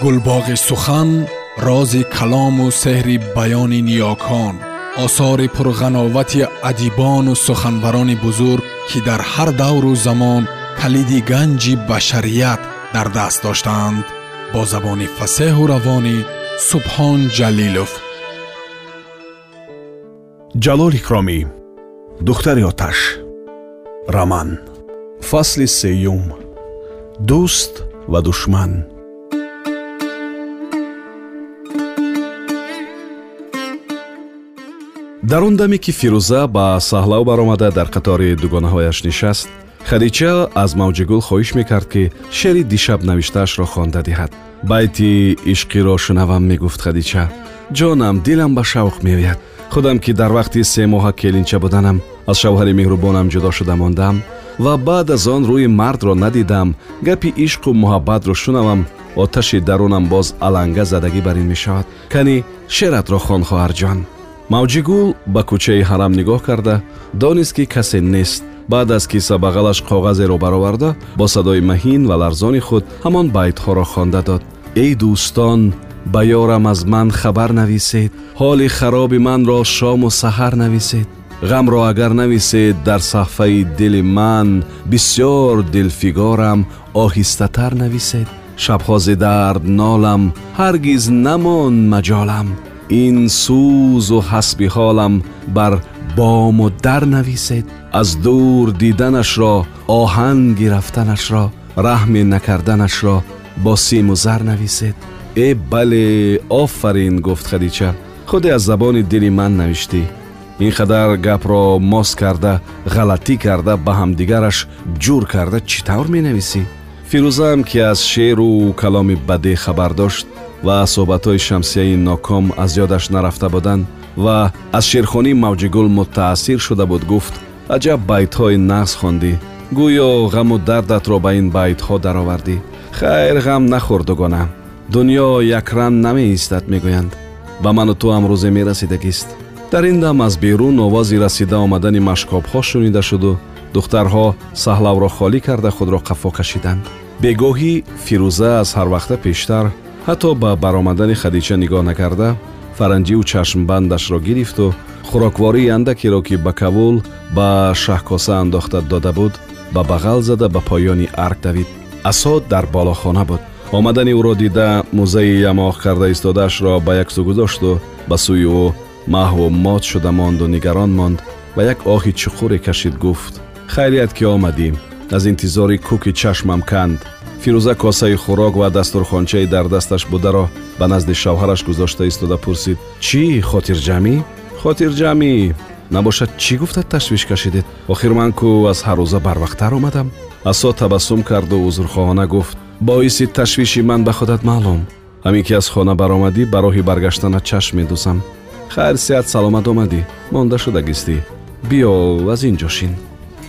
гулбоғи сухан рози калому сеҳри баёни ниёкон осори пурғановати адибону суханбарони бузург ки дар ҳар давру замон калиди ганҷи башарият дар даст доштаанд бо забони фасеҳу равонӣ субҳон ҷалилов. Ҷалол икромӣ духтари оташ раман фасли сеюм дӯст ва душман дар он даме ки фирӯза ба саҳлав баромада дар қатори дугонаҳояш нишаст хадича аз мавҷигул хоҳиш мекард ки шеъри дишаб навиштаашро хонда диҳад байти ишқиро шунавам мегуфт хадича ҷонам дилам ба шавқ меояд. Худам ки дар вақти се моҳа келинча буданам аз шавҳари меҳрубонам ҷудо шуда мондам ва баъд аз он рӯи мардро надидам. Гапи ишқу муҳаббатро шунавам оташи дарунам боз аланга задагӣ бар ин мешавад. Кани шеъратро хон хоҳарҷон мавҷигул ба кӯчаи ҳарам нигоҳ карда донист ки касе нест. Баъд аз киса бағалаш коғазеро бароварда бо садои маҳин ва ларзони худ ҳамон байтҳоро хонда дод. Эй дӯстон ба ёрам аз ман хабар нависед. Ҳоли хароби манро шому саҳар нависед. Ғамро агар нависед дар саҳфаи дили ман бисьёр дилфигорам оҳистатар нависед. Шабҳози дард нолам ҳаргиз намон маҷолам ин сӯзу ҳасби ҳолам бар бому дар нависед аз дур диданашро оҳанги рафтанашро раҳме накарданашро бо симу зар нависед. Э бале офарин гуфт хадича худе аз забони дили ман навиштӣ. Ин қадар гапро мос карда ғалатӣ карда ба ҳамдигараш ҷур карда чӣ тавр менависӣ? Фирӯзаам ки аз шеъру каломи бадеъ хабар дошт ва суҳбатҳои шамсияи ноком аз ёдаш нарафта буданд ва аз шерхонии мавҷигул мутаассир шуда буд гуфт аҷаб байтҳои нағз хондӣ. Гӯё ғаму дардатро ба ин байтҳо даровардӣ. Хайр ғам нахӯр дугона. Дунё якран намеистад мегӯянд. Ба ману ту амрӯзе мерасидагист дар ин дам аз берун овози расида омадани машкобҳо шунида шуду. Духтарҳо саҳлавро холӣ карда худро қафо кашиданд. Бегоҳӣ фирӯза аз ҳарвақта пештар ҳатто ба баромадани хадича нигоҳ накарда фаранҷиву чашмбандашро гирифту хӯроквории андакеро ки ба кавул ба шаҳкоса андохта дода буд ба бағал зада ба поёни арк давид. Асо дар болохона буд. Омадани ӯро дида музаи ямоғ карда истодаашро ба як су гузошту ба сӯи ӯ маҳву мот шуда монду нигарон монд ва як оҳи чуқуре кашид гуфт. Хайрият ки омадӣ аз интизори кӯки чашмам канд фирӯза косаи хӯрок ва дастурхончаи дар дасташ бударо ба назди шавҳараш гузошта истода пурсид. Чӣ хотирҷамӣ хотирҷамӣ набошад чӣ гуфта ташвиш кашидед? Охир ман кӯ аз ҳаррӯза барвақттар омадам асо табассум карду узрхоҳона гуфт боиси ташвиши ман ба худат маълум ҳамин ки аз хона баромадӣ ба роҳи баргаштанат чашм медӯзам хайр сеҳат саломат омадӣ монда шудагистӣ биё аз ин ҷо шин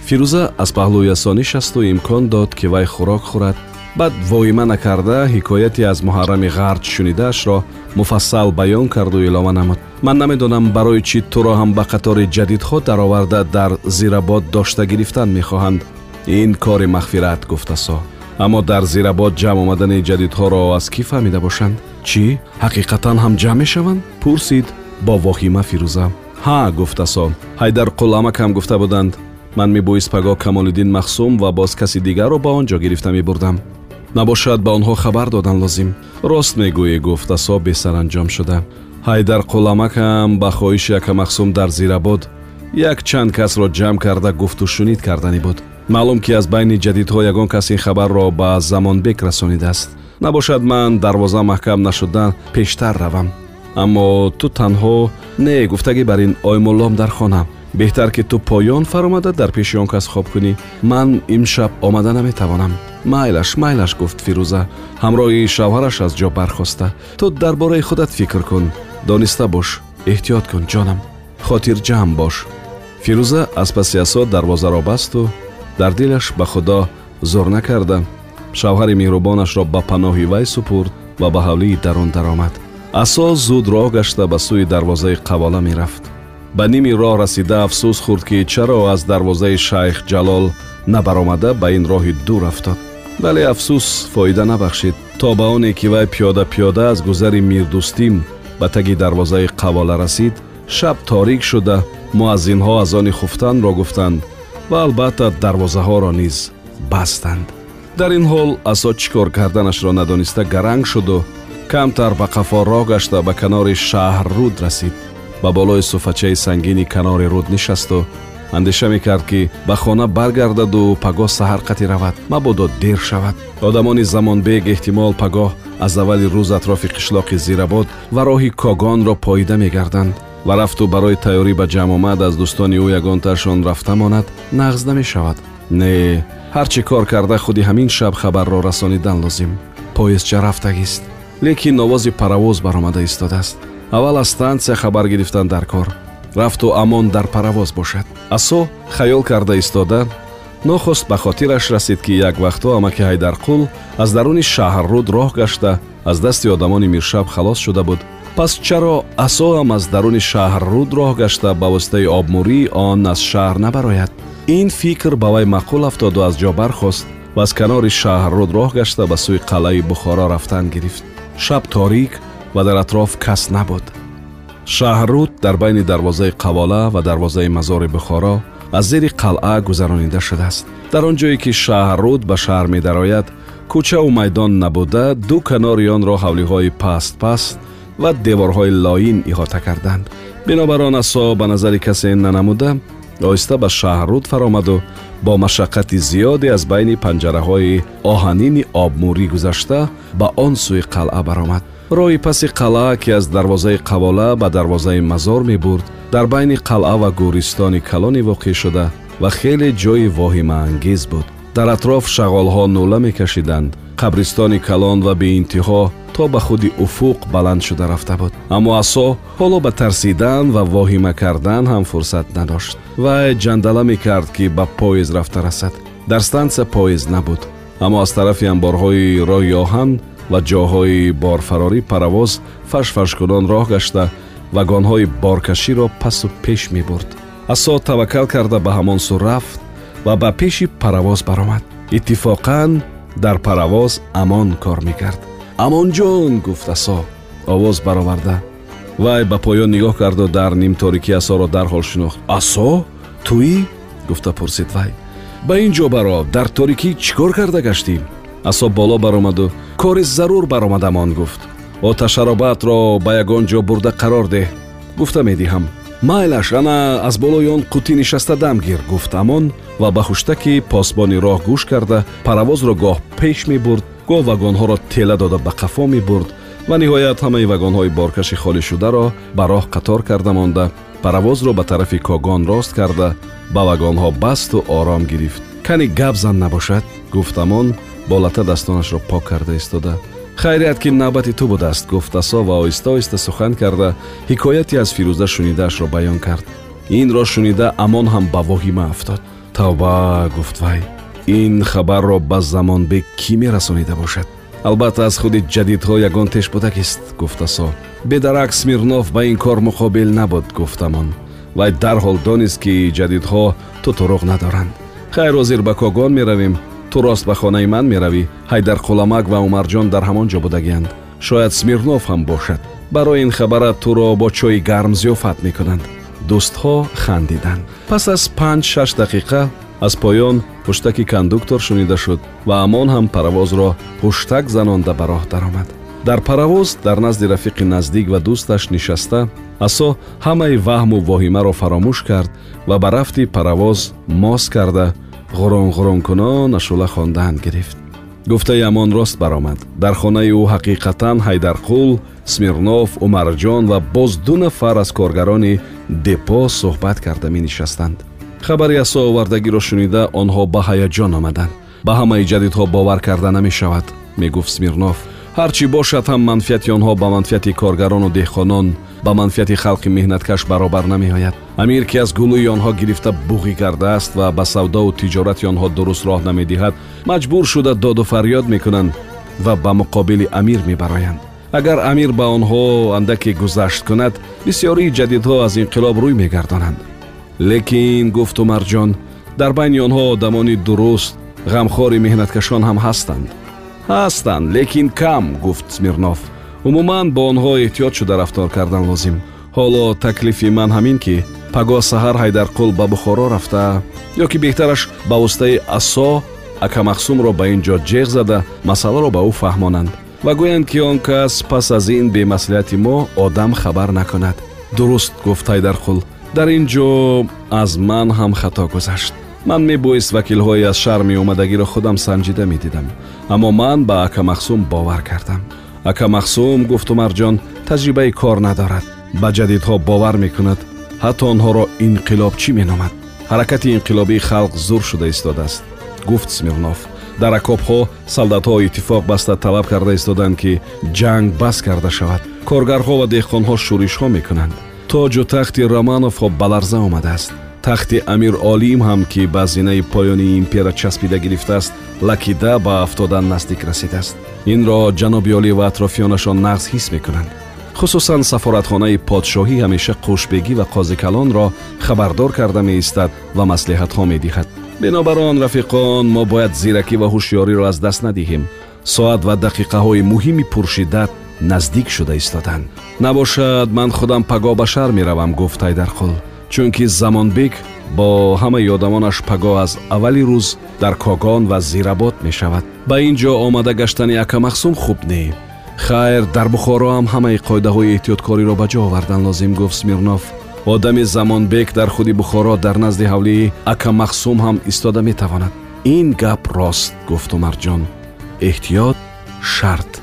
фирӯза аз паҳлӯи асо нишасту имкон дод ки вай хӯрок хӯрад баъд воима накарда ҳикояте аз муҳаррами ғарҷ шунидаашро муфассал баён карду илова намуд. Ман намедонам барои чӣ туро ҳам ба қатори ҷадидҳо дароварда дар зирабод дошта гирифтан мехоҳанд. Ин кори мағфират гуфт асо аммо дар зирабод ҷамъ омадани ҷадидҳоро аз кӣ фаҳмида бошанд? Чӣ ҳақиқатан ҳам ҷамъ мешаванд? Пурсид бо вохима фирӯза. Ҳа гуфт асо ҳайдар қулъамакам гуфта буданд. Ман мебоист пагоҳ камолиддин махсум ва боз каси дигарро ба он ҷо гирифта мебурдам набошад ба онҳо хабар додан лозим. Рост мегӯӣ гуфт асо бесаранҷом шуда. Ҳайдар қулламакам ба хоҳиши акамахсум дар зирабод як чанд касро ҷамъ карда гуфту шунид кардани буд. Маълум ки аз байни ҷадидҳо ягон кас ин хабарро ба замонбек расонидааст набошад ман дарвоза маҳкам нашуда пештар равам. Аммо ту танҳо не гуфтагӣ бар ин оймуллом дар хона беҳтар ки ту поён фаромада дар пеши он кас хоб кунӣ ман имшаб омада наметавонам. Майлаш майлаш гуфт фирӯза. Ҳамроҳи шавҳараш аз ҷо бархоста. Ту дар бораи худат фикр кун. Дониста бош эҳтиёт кун ҷонам. Хотирҷамъ бош. Фирӯза аз паси асо дарвозаро басту дар дилаш ба худо зур накарда. Шавҳари меҳрубонашро ба паноҳи вай супурд ва ба ҳавлии дарун даромад. Асо зуд роҳ гашта ба сӯи дарвозаи қавола мерафт ба ними роҳ расида афсӯс хӯрд ки чаро аз дарвозаи шайх ҷалол набаромада ба ин роҳи дур афтод. Вале афсӯс фоида набахшид. То ба оне ки вай пиёда пиёда аз гузари мирдӯстим ба таги дарвозаи қавола расид шаб торик шуда муаззинҳо аз они хуфтанро гуфтанд ва албатта дарвозаҳоро низ бастанд. Дар ин ҳол асо чӣ кор карданашро надониста гаранг шуду. Камтар ба қафо роҳ гашта ба канори шаҳрруд расид ба болои суфачаи сангини канори руд нишасту андеша мекард ки ба хона баргардаду пагоҳ саҳар қатӣ равад мабодо дер шавад. Одамони замонбег эҳтимол пагоҳ аз аввали рӯз атрофи қишлоқи зирабод ва роҳи когонро поида мегарданд. Ва рафту барои тайёрӣ ба ҷамъомад аз дӯстони ӯ ягонтаашон рафта монад нағз намешавад. Не ҳар чӣ кор карда худи ҳамин шаб хабарро расонидан лозим. Поездча рафтагист лекин овози паровоз баромада истодааст аввал аз стансия хабар гирифтанд дар кор. Рафту амон дар паровоз бошад асо хаёл карда истода нохост ба хотираш расид ки як вақтҳо амаки ҳайдарқул аз даруни шаҳрруд роҳ гашта аз дасти одамони миршаб халос шуда буд. Пас чаро асоам аз даруни шаҳрруд роҳ гашта ба воситаи обмурӣ он аз шаҳр набарояд. Ин фикр ба вай маъқул афтоду аз ҷо бархост ва аз канори шаҳрруд роҳ гашта ба сӯи қалъаи бухоро рафтан гирифт. Шаб торик ва дар атроф кас набуд. Шаҳрруд дар байни дарвозаи қавола ва дарвозаи мазори бухоро аз зери қалъа гузаронида шудааст. Дар он ҷое ки шаҳрруд ба шаҳр медарояд кӯчаву майдон набуда ду канори онро ҳавлиҳои паст паст ва деворҳои лоин иҳота карданд. Бинобар он асо ба назари касе нанамуда оҳиста ба шаҳрруд фаромаду бо машаққати зиёде аз байни панҷараҳои оҳанини обмурӣ гузашта ба он сӯи қалъа баромад роҳи паси қалъа ки аз дарвозаи қавола ба дарвозаи мазор мебурд дар байни қалъа ва гӯристони калоне воқеъ шуда ва хеле ҷойи воҳимаангез буд. Дар атроф шағолҳо нӯла мекашиданд. Қабристони калон ва беинтиҳо то ба худи уфуқ баланд шуда рафта буд. Аммо асо ҳоло ба тарсидан ва воҳима кардан ҳам фурсат надошт. Вай ҷандала мекард ки ба поезд рафта расад. Дар стансия поезд набуд. Аммо аз тарафи амборҳои роҳи оҳан ва ҷоҳои борфарорӣ паровоз фашфашкунон роҳ гашта вагонҳои боркаширо пасу пеш мебурд. Асо таваккал карда ба ҳамон сӯ рафт ва ба пеши паровоз баромад. Иттифоқан дар паровоз амон кор мекард амонҷон гуфт асо овоз бароварда вай ба поён нигоҳ карду дар нимторикӣ асоро дарҳол шинохт асо? Туӣ? гуфта пурсид. Вай ба ин ҷо баро дар торикӣ чӣ кор карда гаштӣ асо боло баромаду кори зарур баромадамон гуфт. Оташаробатро ба ягон ҷо бурда қарор деҳ гуфта медиҳам. Майлаш ана аз болои он қутӣ нишаста дам гир гуфт амон ва ба хуштаки посбони роҳ гӯш карда паровозро гоҳ пеш мебурд гоҳ вагонҳоро тела дода ба қафо мебурд ва ниҳоят ҳамаи вагонҳои боркаши холишударо ба роҳ қатор карда монда. Паровозро ба тарафи когон рост карда ба вагонҳо басту ором гирифт. Кани гап зан набошад гуфт амон бо лата дастонашро пок карда истода. Хайрият ки навбати ту будааст гуфт асо ва оҳиста оҳиста сухан карда ҳикояте аз фирӯза шунидаашро баён кард. Инро шунида амон ҳам ба воҳима афтод. Тавба гуфт вай. Ин хабарро ба замонбек кӣ мерасонида бошад? Албатта аз худи ҷадидҳо ягон тешбудакист гуфт асо бедарак смирнов ба ин кор муқобил набуд гуфт амон. Вай дарҳол донист ки ҷадидҳо тутуруғ надоранд. Хайр озир ба когон меравем ту рост ба хонаи ман меравӣ. Ҳайдар қуламак ва умарҷон дар ҳамон ҷо будагианд. Шояд смирнов ҳам бошад. Барои ин хабара туро бо чойи гарм зиёфат мекунанд. Дӯстҳо хандиданд пас аз панҷ шаш дақиқа аз поён пуштаки кондуктор шунида шуд ва амон ҳам паровозро пуштак занонда ба роҳ даромад. Дар паровоз дар назди рафиқи наздик ва дӯсташ нишаста асо ҳамаи ваҳму воҳимаро фаромӯш кард ва ба рафти паровоз мос карда ғуронғуронкунон ашула хондан гирифт гуфтаи амон рост баромад дар хонаи ӯ ҳақиқатан ҳайдарқул смирнов умарҷон ва боз ду нафар аз коргарони депо суҳбат карда менишастанд хабари асо овардагиро шунида онҳо ба ҳаяҷон омаданд ба ҳамаи ҷадидҳо бовар карда намешавад мегуфт смирнов ҳар чӣ бошад ҳам манфиати онҳо ба манфиати коргарону деҳқонон ба манфиати халқи меҳнаткаш баробар намеояд. Амир ки аз гулӯи онҳо гирифта буғӣ кардааст ва ба савдову тиҷорати онҳо дуруст роҳ намедиҳад маҷбур шуда доду фарёд мекунанд ва ба муқобили амир мебароянд. Агар амир ба онҳо андаке гузашт кунад бисёрии ҷадидҳо аз инқилоб рӯй мегардонанд. Лекин гуфту марҷон дар байни онҳо одамони дуруст ғамхори меҳнаткашон ҳам ҳастанд. Ҳастанд лекин кам гуфт смирнов умуман бо онҳо эҳтиёт шуда рафтор кардан лозим. Ҳоло таклифи ман ҳамин ки пагоҳ саҳар ҳайдарқул ба бухоро рафта ё ки беҳтараш ба воситаи асо акамахсумро ба ин ҷо ҷеғ зада масъаларо ба ӯ фаҳмонанд. Ва гӯянд ки он кас пас аз ин бемаслиҳати мо одам хабар накунад. Дуруст гуфт ҳайдарқул. Дар ин ҷо аз ман ҳам хато гузашт. Ман мебоист вакилҳои аз шаҳр меомадагиро худам санҷида медидам. Аммо ман ба акамахсум бовар кардам акамахсум гуфт умарҷон таҷрибаи кор надорад. Ба ҷадидҳо бовар мекунад ҳатто онҳоро инқилобчӣ меномад? Ҳаракати инқилобии халқ зур шуда истодааст. Гуфт смирнов. Дар акобҳо солдатҳо иттифоқ баста талаб карда истоданд ки ҷанг бас карда шавад. Коргарҳо ва деҳқонҳо шӯришҳо мекунанд. Тоҷу тахти романовҳо ба ларза омадааст тахти амир олим ҳам ки ба зинаи поёни импера часпида гирифтааст лакида ба афтодан наздик расидааст инро ҷаноби олӣ ва атрофиёнашон нағз ҳис мекунанд хусусан сафоратхонаи подшоҳӣ ҳамеша қушбегӣ ва қозикалонро хабардор карда меистад ва маслиҳатҳо медиҳад бинобар он рафиқон мо бояд зиракӣ ва ҳушёриро аз даст надиҳем соат ва дақиқаҳои муҳими пуршиддат наздик шуда истоданд набошад ман худам пагоҳ ба шаҳр меравам гуфт ҳайдарқул чунки замонбек бо ҳамаи одамонаш пагоҳ аз аввали рӯз дар когон ва зирабод мешавад. Ба ин ҷо омада гаштани акамахсум хуб не. Хайр дар бухоро ҳам ҳамаи қоидаҳои эҳтиёткориро ба ҷо овардан лозим гуфт смирнов. Одами замонбек дар худи бухоро дар назди ҳавлии акамахсум ҳам истода метавонад. Ин гап рост гуфт умарҷон. Эҳтиёт шарт